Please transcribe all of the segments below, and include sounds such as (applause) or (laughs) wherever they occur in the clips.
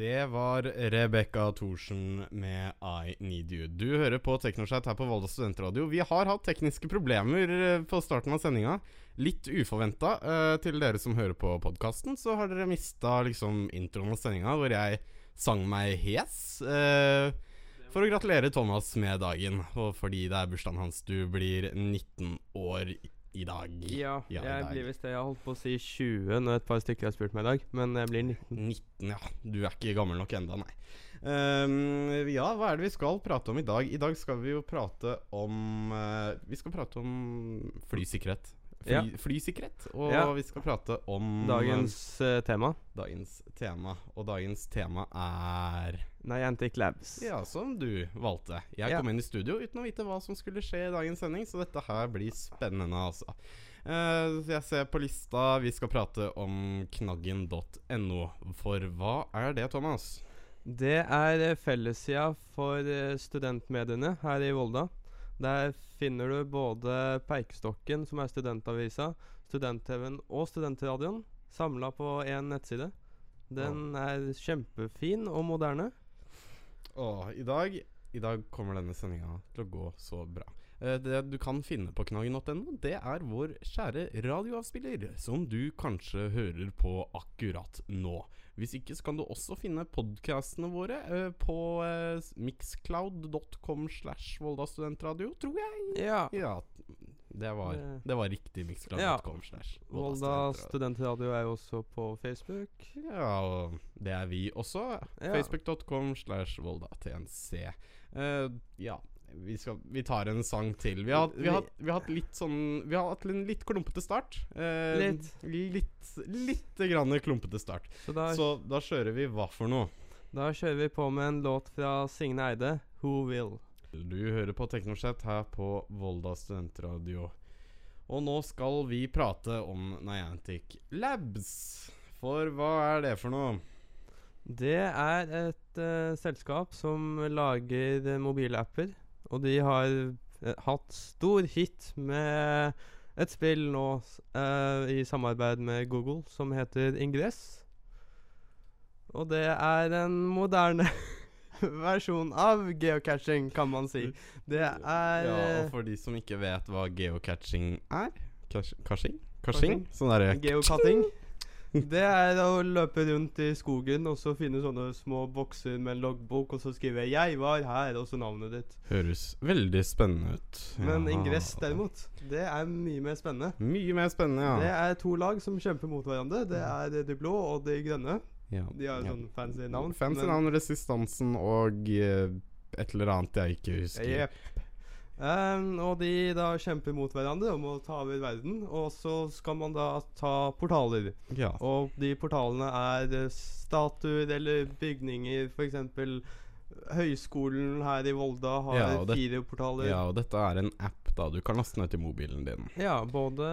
Det var Rebekka Thorsen med I Need You. Du hører på Teknoshat her på Volda studentradio. Vi har hatt tekniske problemer eh, på starten av sendinga. Litt uforventa. Uh, til dere som hører på podkasten, så har dere mista liksom introen av sendinga hvor jeg sang meg hes. Uh, for å gratulere Thomas med dagen, og fordi det er bursdagen hans. Du blir 19 år i dag. Ja, Ja, jeg dag. blir visst det. Jeg har holdt på å si 20 når et par stykker har spurt meg i dag, men jeg blir 19. 19, ja. Du er ikke gammel nok enda, nei. Um, ja, hva er det vi skal prate om i dag? I dag skal vi jo prate om uh, Vi skal prate om flysikkerhet. Fly. Flysikkerhet. Og vi skal prate om Dagens uh, tema eh, dagens tema. Og dagens tema er Niantic Labs. Ja, som du valgte. Jeg kom inn i studio uten å vite hva som skulle skje i dagens sending, så dette her blir spennende, altså. Uh, jeg ser på lista Vi skal prate om knaggen.no. For hva er det, Thomas? Det er eh, fellessida for eh, studentmediene her i Volda. Der finner du både Peikestokken, som er studentavisa, Student-TV-en og Studentradioen samla på én nettside. Den er kjempefin og moderne. Åh, i dag, I dag kommer denne sendinga til å gå så bra. Eh, Det du kan finne på knaggen.no, det er vår kjære radioavspiller, som du kanskje hører på akkurat nå. Hvis ikke så kan du også finne podkastene våre uh, på uh, mixcloud.com slash Volda studentradio, tror jeg. Ja. Ja, det var, Det- var riktig. Mixcloud.com slash Volda studentradio. er jo også på Facebook. Ja, og det er vi også. Ja. Facebook.com slash VoldaTNC. Uh, ja, vi, skal, vi tar en sang til. Vi har, vi, har, vi har hatt litt sånn Vi har hatt en litt klumpete start. Eh, Litt. Litt, litt grann klumpete start. Så da, Så da kjører vi hva for noe? da kjører vi på med en låt fra Signe Eide, 'Who Will'. Du hører på Teknosett her på Volda studentradio. Og nå skal vi prate om Niantic Labs. For hva er det for noe? Det er et uh, selskap som lager mobilapper, og de har eh, hatt stor hit med et spill nå eh, i samarbeid med Google som heter Ingress. Og det er en moderne (laughs) versjon av geocaching, kan man si. Det er Ja, eh, og for de som ikke vet hva geocaching er Caching? Caching. Caching? Sånn derre Geocutting. (laughs) (laughs) Det er å løpe rundt i skogen og så finne sånne små bokser med en loggbok, og så skrive 'Jeg var her', og så navnet ditt. Høres veldig spennende ut. Men Ja. Ingress derimot, det er mye mer spennende. Mye mer spennende, ja. Det er to lag som kjemper mot hverandre. Det er de blå og de grønne. ja. De har jo ja. sånn fancy navn. Fancy navn, Resistansen og eh, et eller annet jeg ikke husker. Jepp. Um, og de da kjemper mot hverandre om å ta over verden, og så skal man da ta portaler. Ja. Og de portalene er statuer eller bygninger, f.eks. Høgskolen her i Volda har Ja, fire portaler. ja, og dette er en app da du kan laste ned til mobilen din. Ja, både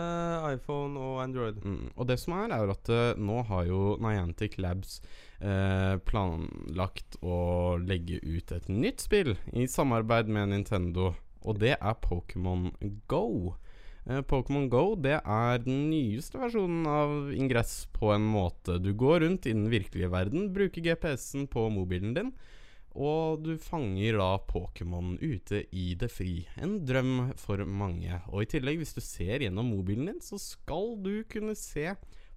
iPhone og Android. Mm. Og det som er, er at uh, nå har jo Niantic Labs eh, planlagt å legge ut et nytt spill i samarbeid med Nintendo, og det er Pokémon Go. Eh, Pokémon Go det er den nyeste versjonen av Ingress på en måte. Du går rundt i den virkelige verden, bruker GPS-en på mobilen din, og du fanger da Pokémon ute i det fri. En drøm for mange. Og i tillegg, hvis du ser gjennom mobilen din, så skal du kunne se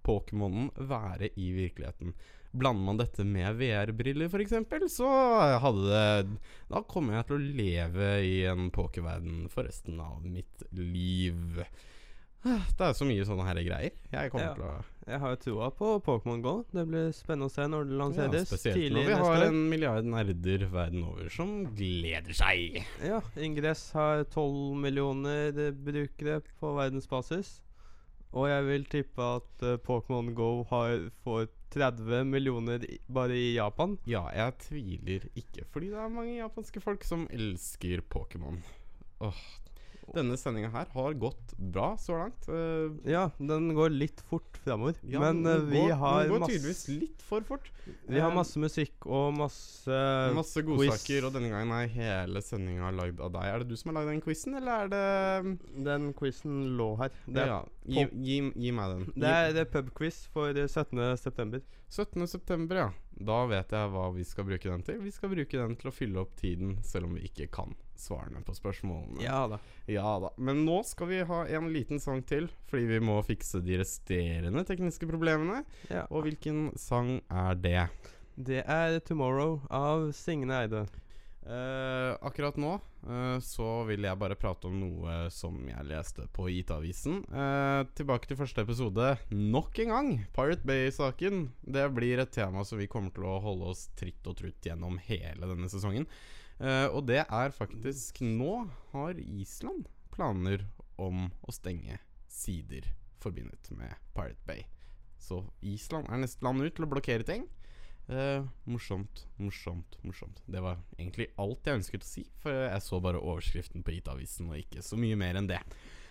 Pokémonen være i virkeligheten. Blander man dette med VR-briller f.eks., så hadde det Da kommer jeg til å leve i en pokerverden for resten av mitt liv. Det er så mye sånne her greier. Jeg kommer Ja. til å Jeg har jo troa på Pokémon GO. Det blir spennende å se når det ja, lanseres. Spesielt når vi har en milliard nerder verden over som gleder seg. Ja, Ingress har 12 millioner brukere på verdensbasis. Og jeg vil tippe at uh, Pokémon GO har, får 30 millioner bare i Japan. Ja, jeg tviler ikke, fordi det er mange japanske folk som elsker Pokémon. Åh, Denne sendinga her har gått bra så langt. Uh, Ja, den går litt fort framover. ja, Men eh, vi går, har den går tydeligvis litt for fort. Vi har Eh, masse musikk og masse Masse quiz. godsaker, og denne gangen er hele sendinga lagd av deg. Er det du som har lagd den quizen, eller er det Den quizen lå her. Det er, Ja, gi, gi, gi meg den. det er eh, pubquiz for eh, 17. september. 17. september, ja. Da vet jeg hva vi skal bruke den til. Vi skal bruke den til å fylle opp tiden, selv om vi ikke kan svarene på spørsmålene. Ja da. Ja da. Men nå skal vi ha en liten sang til, fordi vi må fikse de resterende tekniske problemene. Ja. Og hvilken sang er det? Det er 'Tomorrow' av Signe Eide. Eh, akkurat nå uh, så vil jeg bare prate om noe som jeg leste på IT-avisen. Uh, tilbake til første episode. Nok en gang! Pirate Bay-saken. Det blir et tema som vi kommer til å holde oss tritt og trutt gjennom hele denne sesongen. Og det er faktisk Nå har Island planer om å stenge sider forbundet med Pirate Bay. Så Island er neste land ut til å blokkere ting. Eh, morsomt, morsomt, morsomt. Det var egentlig alt jeg ønsket å si, for jeg så bare overskriften på IT-avisen, og ikke så mye mer enn det.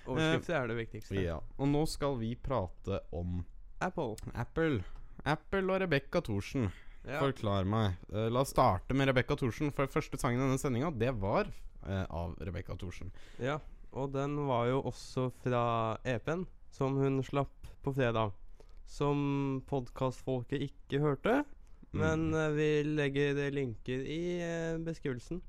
Overskrifter er det viktigste. Ja, Og nå skal vi prate om Apple. Apple. Apple og Rebekka Thorsen. Ja. Forklar meg. Eh, la oss starte med Rebekka Thorsen, for første sangen i denne sendinga, det var eh, av Rebekka Thorsen. ja. Og den var jo også fra EP-en, som hun slapp på fredag. Som podkastfolket ikke hørte. Men Mm. eh, vi legger linker i eh, beskrivelsen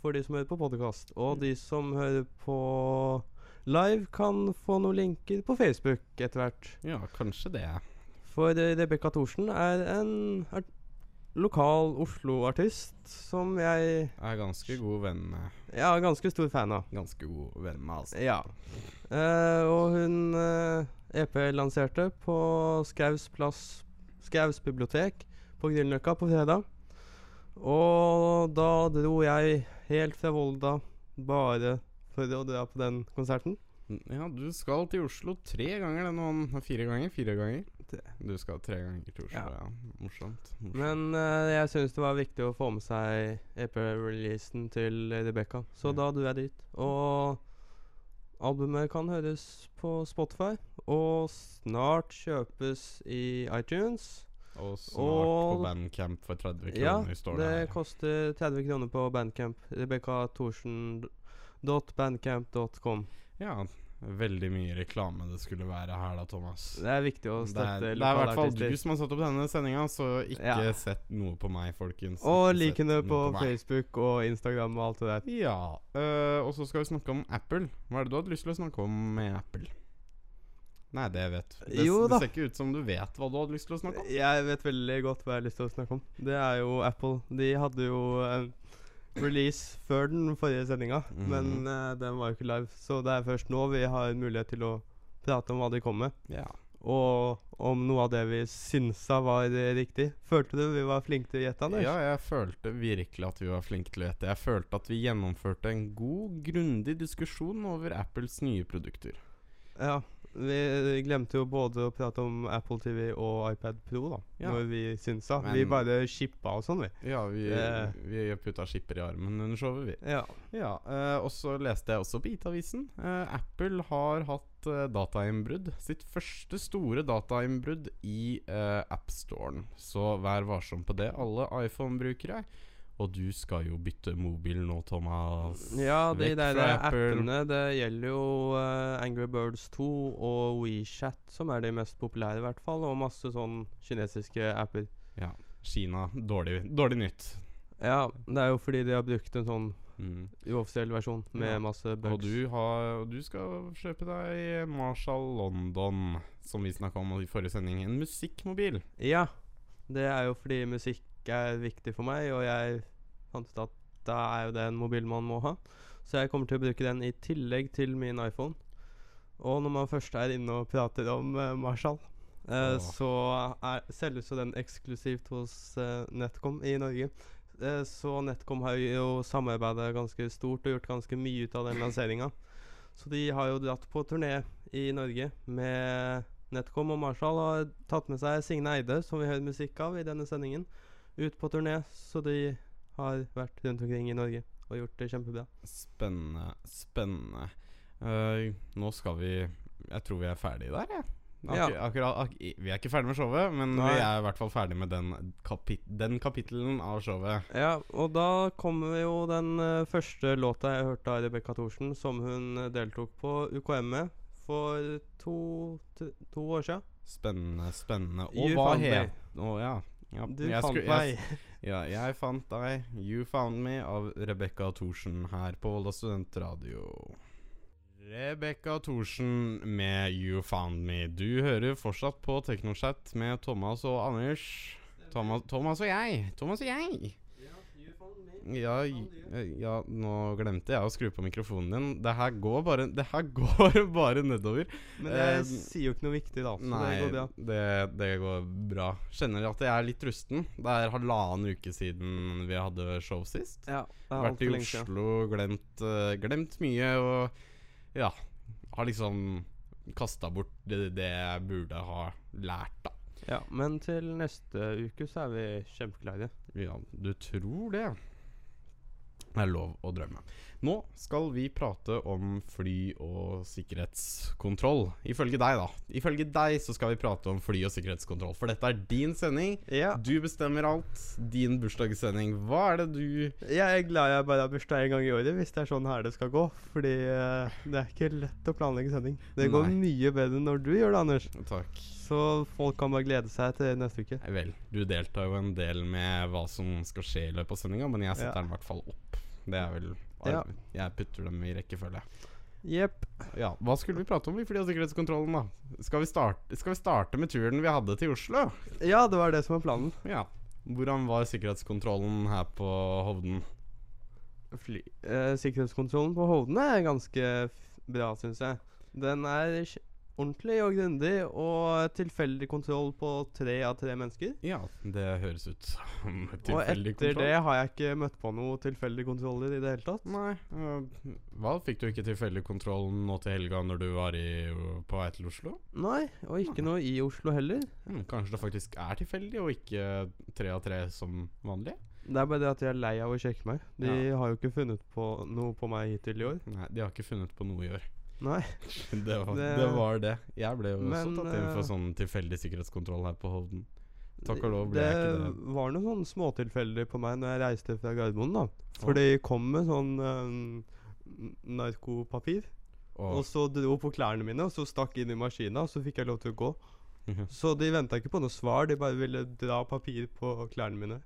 for de som hører på podkast. Og de som hører på live, kan få noen linker på Facebook etter hvert. Ja, kanskje det. For uh, Rebekka Thorsen er en art lokal Oslo-artist som jeg er ganske god venn med ja, er ganske stor fan av. Ganske god venn med, altså. Ja. Eh, og hun eh, EP-lanserte på Skaus plass Skaus bibliotek på Grünerløkka på fredag. Og da dro jeg helt fra Volda bare for å dra på den konserten. Ja, du skal til Oslo tre ganger denne måneden. Fire ganger? Fire ganger? Du skal tre ganger til Oslo, Ja. ja. Morsomt. morsomt. Men uh, jeg syns det var viktig å få med seg EP-releasen til Rebekka, så Ja. da dro jeg dit. Og albumet kan høres på Spotify, og snart kjøpes i iTunes. Og snart og- på Bandcamp for 30 Ja, kroner, Ja, det det koster 30 kroner på Bandcamp. RebekkaThorsen.bandcamp.com. Ja, veldig mye reklame det skulle være her da, Thomas. Det er viktig å Det er, støtte det er i hvert fall artister. du som har satt opp denne sendinga, så ikke Ja. sett noe på meg, folkens. Og lik henne noe på. Facebook og Instagram og alt det der. Ja. Uh, og så skal vi snakke om Apple. Hva er det du hadde lyst til å snakke om med Apple? Nei, det vet Det, Jo det ser ikke ut som du vet hva du hadde lyst til å snakke om. Jeg vet veldig godt hva jeg har lyst til å snakke om. Det er jo Apple. De hadde jo en release før den forrige sendinga, Mhm. men eh, den var jo ikke live. Så det er først nå vi har mulighet til å prate om hva de kom med, Ja. og om noe av det vi synsa var eh, riktig. Følte du vi var flinke til å gjette, Anders? ja, jeg følte virkelig at vi var flinke til å gjette. Jeg følte at vi gjennomførte en god, grundig diskusjon over Apples nye produkter. Ja, vi glemte jo både å prate om Apple TV og iPad Pro, da. Ja. Når vi synsa. Men- vi bare shippa og sånn, vi. Ja, vi, Det- vi putta skipper i armen under showet, vi. Ja. Ja, eh, og så leste jeg også på IT-avisen. Eh, Apple har hatt eh, datainnbrudd. Sitt første store datainnbrudd i eh, AppStoren. Så vær varsom på det, alle iPhone-brukere. Og du skal jo bytte mobil nå, Thomas. Ja, de der appene, det gjelder jo uh, Angry Birds 2 og WeChat, som er de mest populære, i hvert fall. Og masse sånn kinesiske apper. Ja, Kina. Dårlig, dårlig nytt. Ja, det er jo fordi de har brukt en sånn Mm. uoffisiell versjon med Ja. masse bugs. Og du, har, du skal kjøpe deg Marshall London, som vi snakka om i forrige sending. En musikkmobil. Ja. Det er jo fordi musikk er viktig for meg, og jeg fant ut at da er jo det en mobil man må ha. Så jeg kommer til å bruke den i tillegg til min iPhone. Og når man først er inne og prater om uh, Marshall, uh, så er, selges jo den eksklusivt hos uh, NetCom i Norge. Så NetCom har jo samarbeidet ganske stort og gjort ganske mye ut av den lanseringa. Så de har jo dratt på turné i Norge med NetCom, og Marshall har tatt med seg Signe Eide, som vi hører musikk av i denne sendingen, ut på turné. Så de har vært rundt omkring i Norge og gjort det kjempebra. Spennende, spennende. Uh, nå skal vi Jeg tror vi er ferdige der, jeg. Ak Ja. akkurat, ak vi er ikke ferdig med showet, men Nei. vi er i hvert fall ferdig med den, kapit den kapittelen av showet. Ja, og da kommer jo den uh, første låta jeg hørte av Rebekka Thorsen, som hun eh, deltok på UKM med for to, to år siden. Spennende, spennende. Og You hva het Å ja. Ja, Du fant skulle- meg. (laughs) Ja, jeg fant deg. You Found Me av Rebekka Thorsen her på Volda studentradio. Rebekka Thorsen med You Found Me. Du hører fortsatt på Teknochat med Thomas og Anders. Thomas, Thomas og jeg. Thomas og jeg. Ja, ja, nå glemte jeg å skru på mikrofonen din. Det her går bare, det her (laughs) går bare nedover. Men jeg Eh, sier jo ikke noe viktig, da. Nei, det går bra. det, det går bra. Kjenner at jeg er litt rusten. Det er halvannen uke siden vi hadde show sist. Ja, det er Vært i. Oslo, glemt, eh, glemt mye og ja. Har liksom kasta bort det, det jeg burde ha lært, da. Ja, men til neste uke så er vi kjempeklare. Ja, du tror det. Det er lov å drømme. Nå skal vi prate om fly og sikkerhetskontroll. Ifølge deg, da. Ifølge deg så skal vi prate om fly og sikkerhetskontroll. For dette er din sending. Ja. Du bestemmer alt. Din bursdagssending. Hva er det du Jeg er glad jeg bare har bursdag en gang i året, hvis det er sånn her det skal gå. Fordi uh, det er ikke lett å planlegge sending. Det går Nei. mye bedre når du gjør det, Anders. Takk. Så folk kan bare glede seg til neste uke. Vel, du deltar jo en del med hva som skal skje i løpet av sendinga, men jeg setter Ja. den i hvert fall opp. Det er vel Ja. Jeg putter dem i rekkefølge. Jepp. Ja, Hva skulle vi prate om i fly- og sikkerhetskontrollen, da? Skal vi, starte, skal vi starte med turen vi hadde til Oslo? Ja, det var det som var planen. Ja. Hvordan var sikkerhetskontrollen her på Hovden? Fly. Eh, sikkerhetskontrollen på Hovden er ganske bra, syns jeg. Den er ordentlig og grundig, og tilfeldig kontroll på tre av tre mennesker. Ja, det høres ut som tilfeldig kontroll. Og etter kontroll. det har jeg ikke møtt på noe tilfeldige kontroller i det hele tatt. Nei. hva fikk du ikke tilfeldig kontroll nå til helga når du var i, på vei til Oslo? Nei, og ikke noe i Oslo heller. Hmm, kanskje det faktisk er tilfeldig, og ikke tre av tre som vanlig? Det er bare det at jeg er lei av å sjekke meg. De har jo ikke funnet på noe på meg hittil i år. Nei, de har ikke funnet på noe i år. Nei. (laughs) Det var det, Det- var det. Jeg ble jo også tatt inn for øh, sånn tilfeldig sikkerhetskontroll her på Hovden. Takk og lov ble jeg ikke det. var noen sånn småtilfeldig på meg når jeg reiste fra Gardermoen, da. For de kom med sånn um, narkopapir. Og, Og så dro på klærne mine, og så stakk inn i maskina, og så fikk jeg lov til å gå. Mhm. Så de venta ikke på noe svar, de bare ville dra papir på klærne mine.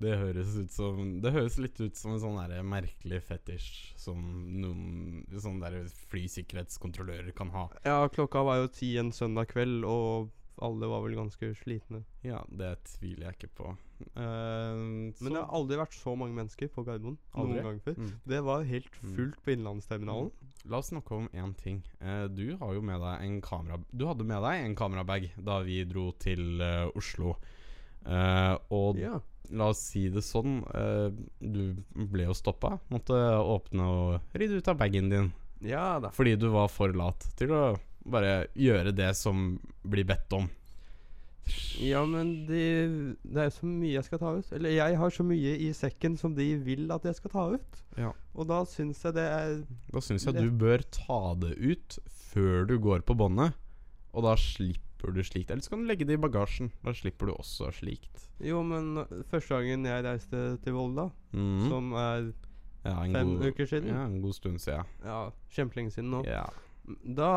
Det høres ut som Det høres litt ut som en sånn der merkelig fetisj som noen sånne der flysikkerhetskontrollører kan ha. Ja, klokka var jo ti en søndag kveld, og alle var vel ganske slitne. Ja, det tviler jeg ikke på. Uh, Men det har aldri vært så mange mennesker på Gardermoen Aldri? noen gang før. Mm. Det var helt Mm. fullt på Innlandsterminalen. La oss snakke om én ting. Uh, du har jo med deg en kamera Du hadde med deg en kamerabag da vi dro til uh, Oslo. Eh, og Ja. La oss si det sånn, eh, du ble jo stoppa. Måtte åpne og rydde ut av bagen din. ja da. Fordi du var for lat til å bare gjøre det som blir bedt om. Ja, men de, det er så mye jeg skal ta ut. Eller jeg har så mye i sekken som de vil at jeg skal ta ut. Ja. Og da syns jeg det er Da syns jeg du bør ta det ut før du går på båndet. Og da slipper du slikt. Eller så kan du legge det i bagasjen. Da slipper du også slikt. Jo, men første gangen jeg reiste til Volda, mm. som er ja, fem god, uker siden Ja, en god stund siden. Ja, kjempelenge siden nå. Ja. Da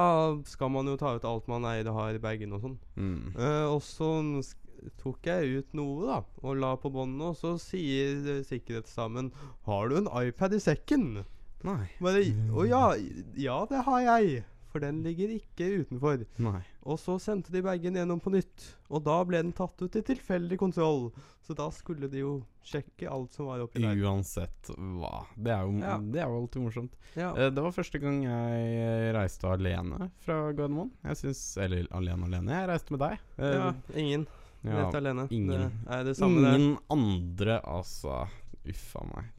skal man jo ta ut alt man eier og har i bagen og sånn. Mm. Eh, og så tok jeg ut noe, da, og la på båndet, og så sier uh, sikkerhetsdamen 'Har du en iPad i sekken?' Nei. Bare Å ja, ja, det har jeg. For den ligger ikke utenfor. Nei. Og så sendte de bagen gjennom på nytt. Og da ble den tatt ut i tilfeldig kontroll. Så da skulle de jo sjekke alt som var oppi der. Uansett hva. Det er jo, Ja. det er jo alltid morsomt. Ja. Eh, det var første gang jeg reiste alene fra Gardermoen. Jeg syns Eller alene alene. Jeg reiste med deg. Eh, ja ingen. ja, Rett alene. ingen. Det det. Ingen andre, altså. Uff a meg.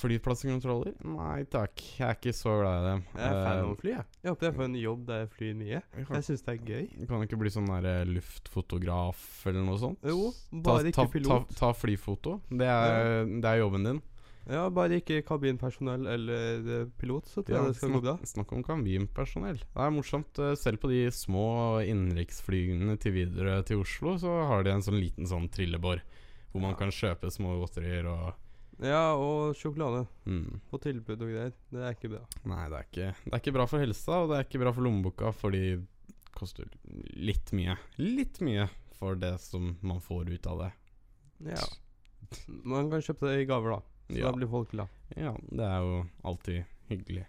Flyplasskontroller? Nei takk. Jeg er ikke så glad i dem. Jeg er fan Eh, av å fly, jeg. Jeg håper jeg får en jobb der jeg flyr mye. jeg syns det er gøy. kan ikke bli sånn der eh, luftfotograf eller noe sånt? Jo, bare ta, ikke pilot. Ta, ta flyfoto. Det er, det er jobben din. Ja, bare ikke kabinpersonell eller eh, pilot, så tror jeg det skal gå bra. snakk, om kabinpersonell. Det er morsomt. eh, Selv på de små innenriksflygene til Widerøe til Oslo, så har de en sånn liten sånn trillebår. Hvor man Ja. kan kjøpe små godterier og Ja, og sjokolade mm. på tilbud og greier. Det er ikke bra. Nei, det er, ikke, det er ikke bra for helsa, og det er ikke bra for lommeboka, fordi det koster litt mye. Litt mye for det som man får ut av det. Ja. Man kan kjøpe det i gaver, da. Så Ja. da blir folk glad. Ja, det er jo alltid hyggelig.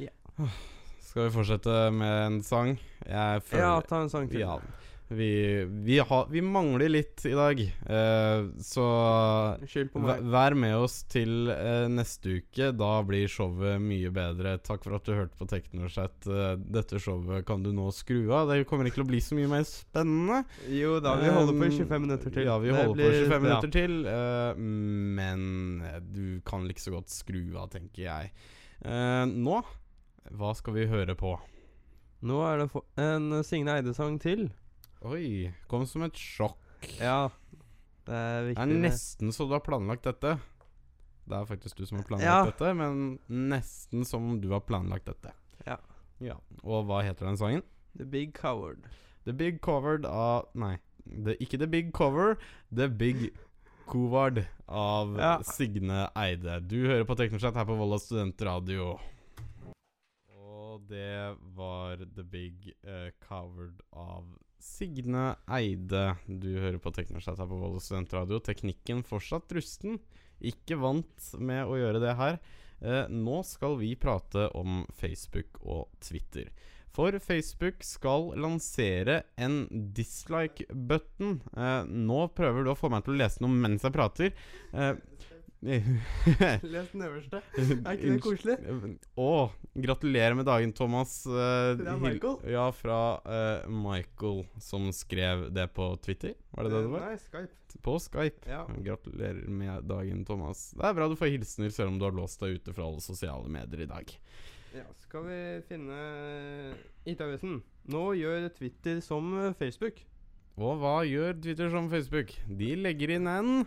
Ja. Skal vi fortsette med en sang? Jeg føler Ja, ta en sang til. Ja. Vi, vi, ha, vi mangler litt i dag, eh, så på vær med oss til eh, neste uke. Da blir showet mye bedre. Takk for at du hørte på Teknosett. Eh, dette showet kan du nå skru av. Det kommer ikke til å bli så mye mer spennende. Jo da, vi holder på i Um, 25 minutter til. Ja, vi holder på i 25 minutter minutter til. men du kan like så godt skru av, tenker jeg. Eh, nå, hva skal vi høre på? Nå er det en Signe Eide-sang til. Oi, kom som et sjokk. Ja. Det er viktig. Det er nesten så du har planlagt dette. Det er faktisk du som har planlagt Ja. dette, men nesten som om du har planlagt dette. Ja. Ja, Og hva heter den sangen? The Big Coward. The Big Covered av Nei, the, ikke The Big Cover. The Big Covard av Ja. Signe Eide. Du hører på Teknoschat her på Volda studentradio. Og det var The Big uh, Covered av Signe Eide. Du hører på Teknoschat her på Volda studentradio. Teknikken fortsatt rusten. Ikke vant med å gjøre det her. Eh, nå skal vi prate om Facebook og Twitter. For Facebook skal lansere en dislike-button. Eh, nå prøver du å få meg til å lese noe mens jeg prater. Eh, (laughs) Les den øverste. Er ikke det koselig? Å, gratulerer med dagen, Thomas. Uh, Fra Michael? Ja, fra uh, Michael, som skrev det på Twitter. Var det det det var? Nei, Skype. På Skype. Ja. Gratulerer med dagen, Thomas. Det er bra du får hilsener selv om du har låst deg ute fra alle sosiale medier i dag. ja. Skal vi finne IT-avisen? Nå gjør Twitter som Facebook. Og hva gjør Twitter som Facebook? De legger inn en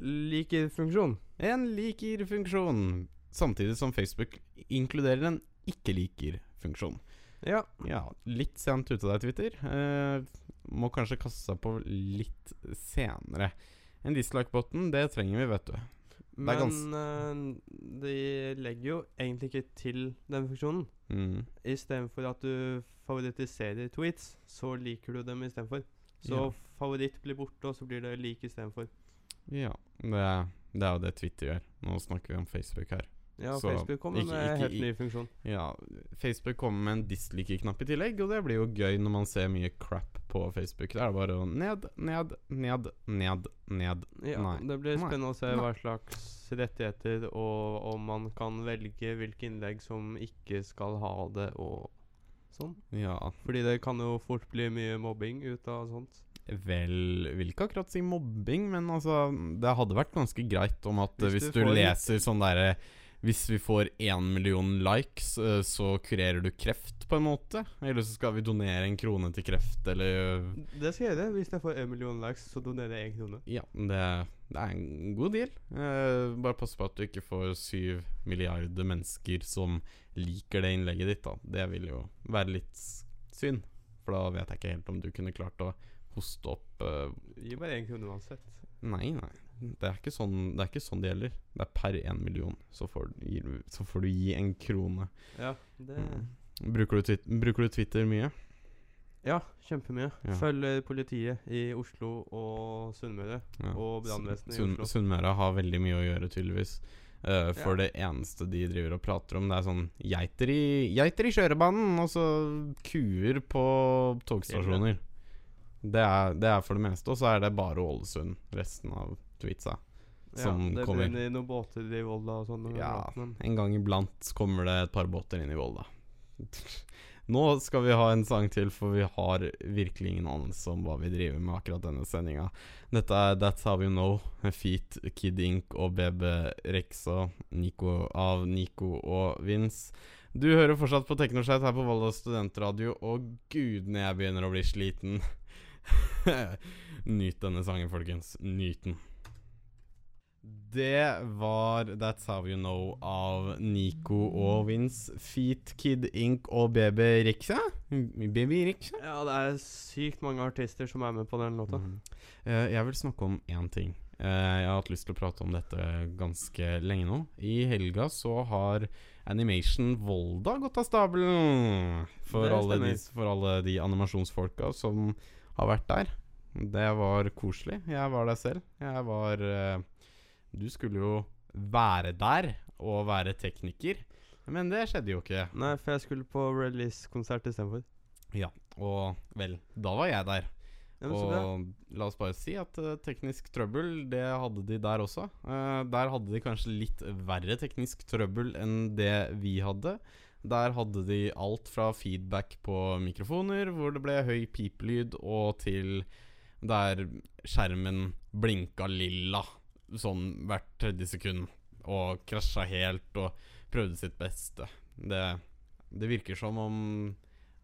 Liker-funksjon. En liker-funksjon. Samtidig som Facebook inkluderer en ikke-liker-funksjon. Ja. Ja, litt sent ute der, Twitter. Eh, må kanskje kaste seg på litt senere. En dislike-button, det trenger vi, vet du. Men eh, de legger jo egentlig ikke til den funksjonen. Mm. Istedenfor at du favoritiserer tweets, så liker du dem istedenfor. Så Ja. favoritt blir borte, og så blir det like istedenfor. Ja, det er, det er jo det Twitter gjør. Nå snakker vi om Facebook her. Ja, Så Facebook kommer med en helt ny funksjon. Ja, Facebook kommer med en dislike-knapp i tillegg, og det blir jo gøy når man ser mye crap på Facebook. Da er det bare å ned, ned, ned, ned, ned. Ja, Nei. Det blir spennende å se hva slags rettigheter og om man kan velge hvilke innlegg som ikke skal ha det og sånn. Ja, Fordi det kan jo fort bli mye mobbing ut av sånt. Vel Vil ikke akkurat si mobbing, men altså Det hadde vært ganske greit om at hvis, Hvis du leser sånn derre Hvis vi får én million likes, eh, så kurerer du kreft, på en måte? Eller så skal vi donere en krone til kreft, eller Det skal jeg gjøre. Hvis jeg får en million likes, så donerer jeg én krone. Ja, det, det er en god deal. Eh, bare pass på at du ikke får syv milliarder mennesker som liker det innlegget ditt. da Det vil jo være litt synd. For da vet jeg ikke helt om du kunne klart å hoste opp uh, Gi bare én krone uansett. Nei, nei. Det er ikke sånn det, er ikke sånn det gjelder. Det er per én million. Så får, du- så får du gi en krone. Ja, det Mm. Bruker, du bruker du Twitter mye? Ja, kjempemye. Ja. Følger politiet i Oslo og Sunnmøre. Ja. Og brannvesenet i Oslo. Sunnmøre har veldig mye å gjøre, tydeligvis. Uh, for Ja. det eneste de driver og prater om, det er sånn geiter i, geiter i kjørebanen, og så kuer på togstasjoner. Det er, det er for det meste. Og så er det bare Ålesund, resten av tweetsa. som ja, det kommer. brenner noen båter i Volda og sånn. Ja, en gang iblant kommer det et par båter inn i Volda. (laughs) Nå skal vi ha en sang til, for vi har virkelig ingen anelse om hva vi driver med akkurat denne sendinga. Dette er That's How You Know Feet, Kid Ink og BB Rexa Nico, av Nico og Vince. Du hører fortsatt på Teknoskeit her på Volda studentradio, og gudene, jeg begynner å bli sliten. (laughs) Nyt denne sangen, folkens. Nyt den. Det var That's How You Know av Nico og Vince. Feet, Kid Ink og Baby Riksa. Baby Riksa. ja, det er sykt mange artister som er med på den låta. Mhm. Uh, jeg vil snakke om én ting. Uh, jeg har hatt lyst til å prate om dette ganske lenge nå. I helga så har Animation Volda gått av stabelen. For, alle de, for alle de animasjonsfolka som har vært der. Det var koselig. Jeg var der selv. Jeg var uh, Du skulle jo være der og være tekniker, men det skjedde jo ikke. Nei, for jeg skulle på release-konsert istedenfor. Ja, og vel, da var jeg der. Ja. Og la oss bare si at uh, teknisk trøbbel, det hadde de der også. Uh, der hadde de kanskje litt verre teknisk trøbbel enn det vi hadde. Der hadde de alt fra feedback på mikrofoner, hvor det ble høy pipelyd, og til der skjermen blinka lilla sånn hvert tredje sekund, og krasja helt og prøvde sitt beste. Det, det virker som om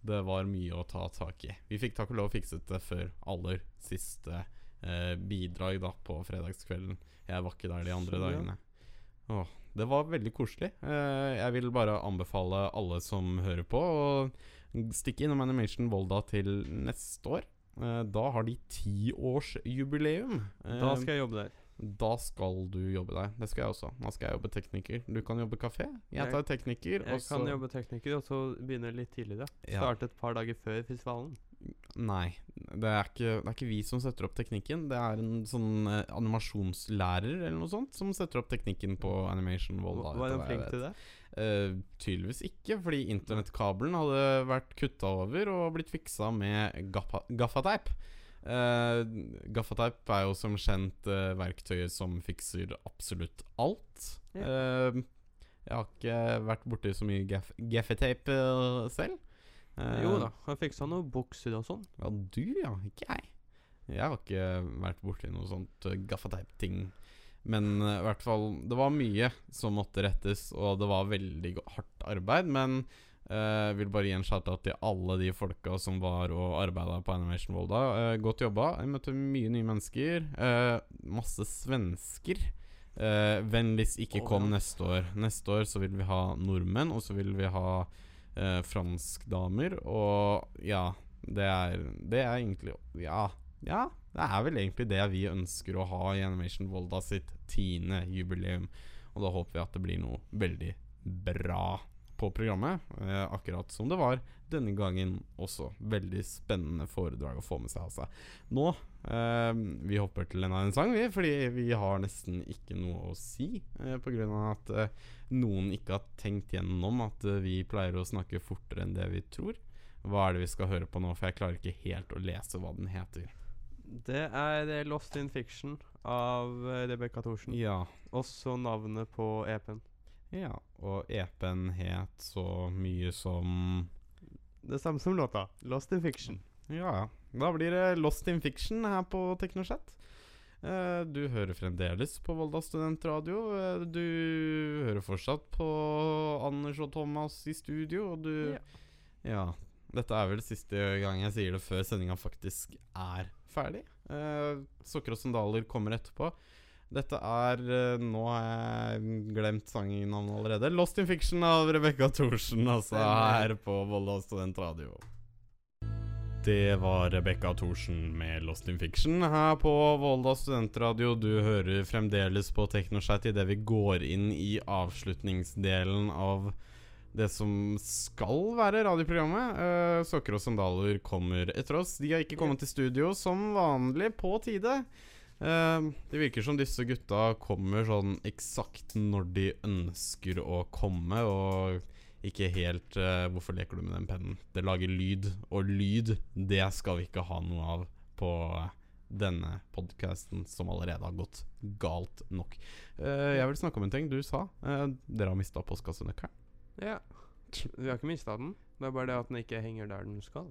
det var mye å ta tak i. Vi fikk takk og lov fikset det før aller siste eh, bidrag da på fredagskvelden. Jeg var ikke der de andre dagene. Åh, det var veldig koselig. Eh, jeg vil bare anbefale alle som hører på, å stikke innom Animation Volda til neste år. Eh, da har de tiårsjubileum. Eh, Da skal jeg jobbe der. da skal du jobbe der. Det skal jeg også. Da skal jeg jobbe tekniker. Du kan jobbe kafé. Jeg tar tekniker. Jeg jeg kan jobbe tekniker, og så begynne litt tidligere. Starte et par dager før festivalen. Nei, det er, ikke, det er ikke vi som setter opp teknikken. Det er en sånn eh, animasjonslærer eller noe sånt som setter opp teknikken på Animation Wall. Var han flink til det? Uh, tydeligvis ikke, fordi internettkabelen hadde vært kutta over og blitt fiksa med gaffa- gaffateip. Uh, gaffateip er jo som kjent uh, verktøyet som fikser absolutt alt. Ja. Uh, jeg har ikke vært borti så mye gaff gaffeteip eh, selv. Eh, Jo da, han fiksa noen bukser og sånn. Ja, du ja, ikke jeg. Jeg har ikke vært borti noe sånt uh, gaffateip-ting. Men eh, i hvert fall Det var mye som måtte rettes, og det var veldig hardt arbeid. Men jeg vil bare gi en shout-out til alle de folka som var og arbeida på Animation Volda. Eh, godt jobba. Jeg møtte mye nye mennesker. eh, masse svensker. Uh, Vennligst ikke kom ja. neste år. Neste år så vil vi ha nordmenn, og så vil vi ha eh, franskdamer. Og ja, det er, det er egentlig Ja, ja, det er vel egentlig det vi ønsker å ha i Animation Volda sitt tiende jubileum. Og da håper vi at det blir noe veldig bra på programmet. Eh, akkurat som det var denne gangen også. Veldig spennende foredrag å få med seg. Altså. Nå eh, Vi hopper til en annen sang, vi, fordi vi har nesten ikke noe å si. Eh, av at eh, noen ikke har tenkt gjennom at eh, vi pleier å snakke fortere enn det vi tror. Hva er det vi skal høre på nå? For jeg klarer ikke helt å lese hva den heter. Det er eh, Lost in Fiction av Rebekka Rebecca Thorsen. Ja, Også navnet på EP-en. Ja. Og EP-en het så mye som Det samme som låta. Lost in Fiction. Ja, ja. Da blir det Lost in Fiction her på Teknoschat. Eh, du hører fremdeles på Volda studentradio. Eh, du hører fortsatt på Anders og Thomas i studio, og du Ja. Ja. Dette er vel siste gang jeg sier det før sendinga faktisk er ferdig. Eh, sokker og sandaler kommer etterpå. Dette er eh, Nå har jeg glemt sangnavnet allerede. Lost in Fiction av Rebekka Thorsen, altså, her på Volda studentradio. Det var Rebekka Thorsen med Lost in Fiction her på Volda studentradio. Du hører fremdeles på Teknoschat idet vi går inn i avslutningsdelen av det som skal være radioprogrammet. Uh, sokker og sandaler kommer etter oss. De har ikke kommet til studio som vanlig på tide. Eh, det virker som disse gutta kommer sånn eksakt når de ønsker å komme, og ikke helt uh, Hvorfor leker du med den pennen? Det lager lyd, og lyd, det skal vi ikke ha noe av på eh, denne podkasten som allerede har gått galt nok. Uh, jeg vil snakke om en ting du sa. Dere har mista postkassenøkkelen. Ja. Vi har ikke mista den. Det er bare det at den ikke henger der den skal.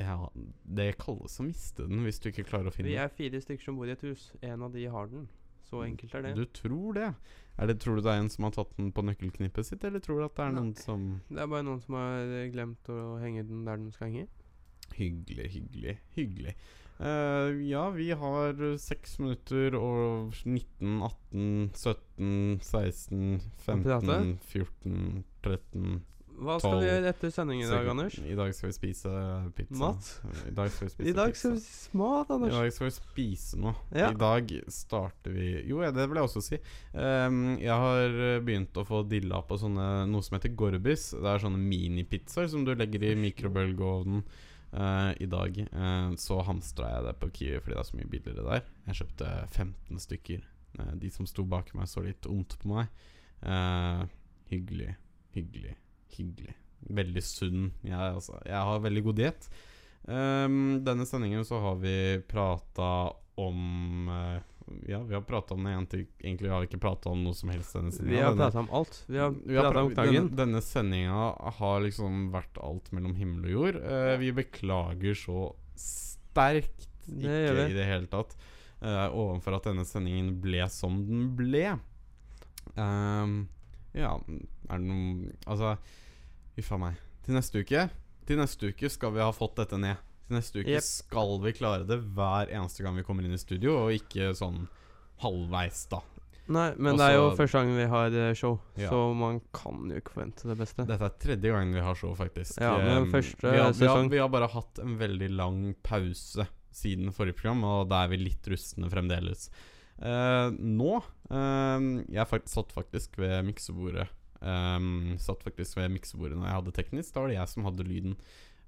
Ja, det kalles å miste den hvis du ikke klarer å finne Vi den. er fire stykker som bor i et hus. En av de har den. Så enkelt er det. Du tror det. Er det. Tror du det er en som har tatt den på nøkkelknippet sitt, eller tror du at det er Nei. noen som Det er bare noen som har glemt å henge den der den skal henge. Hyggelig, hyggelig, hyggelig. Uh, ja, vi har seks minutter og 19, 18, 17, 16, 15, 14, 13 Hva skal vi gjøre etter sending i dag. Anders? I dag skal vi spise pizza. Mat? I dag skal vi spise I dag skal vi spise mat, Anders. I dag skal vi spise noe. Ja. I dag starter vi Jo, det vil jeg også si. Um, jeg har begynt å få dilla på sånne noe som heter Gorbis. Det er sånne minipizzaer som du legger i mikrobølgeovnen. Uh, I dag uh, så hamstra jeg det på Kiwi fordi det er så mye billigere der. Jeg kjøpte 15 stykker. Uh, de som sto bak meg, så litt ondt på meg. Hyggelig, hyggelig, hyggelig. Veldig sunn. Jeg, altså, jeg har veldig god diett. Um, denne sendingen så har vi prata om uh, Ja, vi har prata om det Egentlig har vi ikke prata om noe som helst denne. Vi har prata om alt. Vi har vi har om knaggen. Denne, denne sendinga har liksom vært alt mellom himmel og jord. Uh, vi beklager så sterkt ikke det i det hele tatt uh, overfor at denne sendingen ble som den ble. Um, ja, er det noe Altså, huff a meg. Til neste uke Til neste uke skal vi ha fått dette ned. Til neste uke yep. skal vi klare det hver eneste gang vi kommer inn i studio, og ikke sånn halvveis, da. Nei, men det er jo første gang vi har eh, show, Ja. så man kan jo ikke forvente det beste. Dette er tredje gangen vi har show, faktisk. Ja, men Um, første vi, har, vi, har, vi har bare hatt en veldig lang pause siden forrige program, og da er vi litt rustne fremdeles. Uh, nå uh, Jeg satt faktisk ved miksebordet um, Satt faktisk ved miksebordet når jeg hadde teknisk. Da var det jeg som hadde lyden.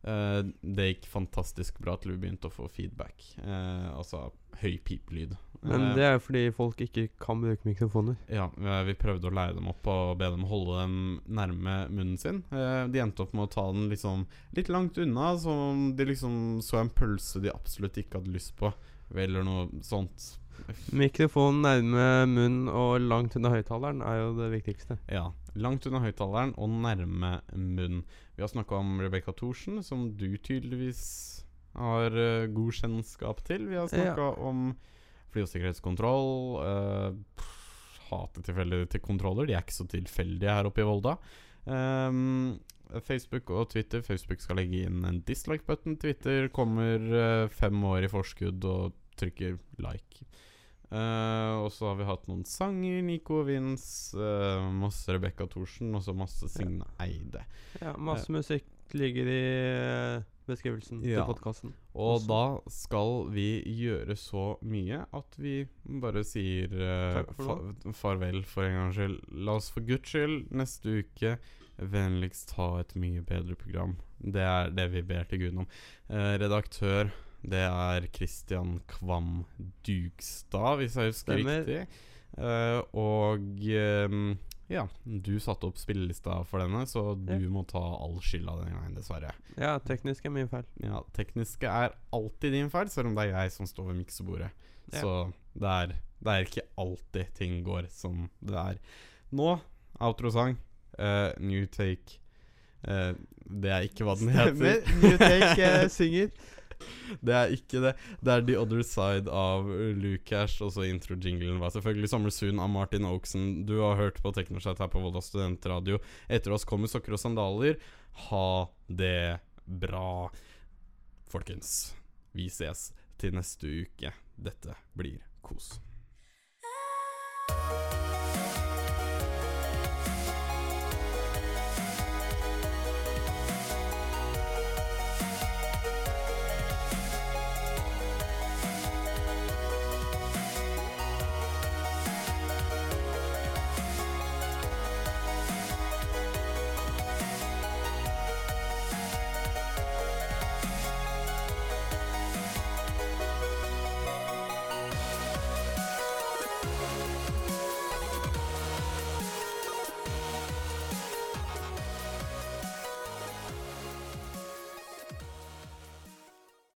Uh, det gikk fantastisk bra til vi begynte å få feedback. Uh, altså høy pipelyd. Men Eh, det er jo fordi folk ikke kan bruke mikrofoner. ja, vi prøvde å leie dem opp og be dem holde dem nærme munnen sin. De endte opp med å ta den liksom litt langt unna, som de liksom så en pølse de absolutt ikke hadde lyst på, eller noe sånt. Mikrofon nærme munn og langt unna høyttaleren er jo det viktigste. Ja. Langt unna høyttaleren og nærme munn. Vi har snakka om Rebekka Thorsen, som du tydeligvis har uh, god kjennskap til. Vi har snakka om flysikkerhetskontroll. Uh, Hate tilfeldige til kontroller. De er ikke så tilfeldige her oppe i Volda. Um, Facebook og Twitter. Facebook skal legge inn en dislike-button. Twitter kommer uh, fem år i forskudd og trykker like. Eh, og så har vi hatt noen sanger. Nico Vince, uh, masse Rebekka Thorsen, og så masse Signe Eide. Ja, masse musikk ligger i beskrivelsen Ja. til podkasten. Og Også. da skal vi gjøre så mye at vi bare sier fa farvel for en gangs skyld. La oss for guds skyld neste uke vennligst ha et mye bedre program. Det er det vi ber til Gud om. Redaktør, det er Christian Kvam Dugstad, hvis jeg husker Stemmer. riktig. Uh, og um, ja, du satte opp spillelista for denne, så du Ja. må ta all skylda denne gangen, dessverre. Ja, teknisk er min feil. Ja, tekniske er alltid din feil, selv om det er jeg som står ved miksebordet. Ja. Så det er, det er ikke alltid ting går som det er. Nå, outrosang. Uh, new take. Uh, det er ikke hva den Stemmer. heter. New Take uh, (laughs) synger. (laughs) Det er ikke det. Det er The Other Side av Lucash. Og så intro-jinglen var selvfølgelig Summer Soon av Martin Oaksen. Du har hørt på Teknoshat her på Volda studentradio. Etter oss kommer sokker og sandaler. Ha det bra, folkens. Vi ses til neste uke. Dette blir kos. Ah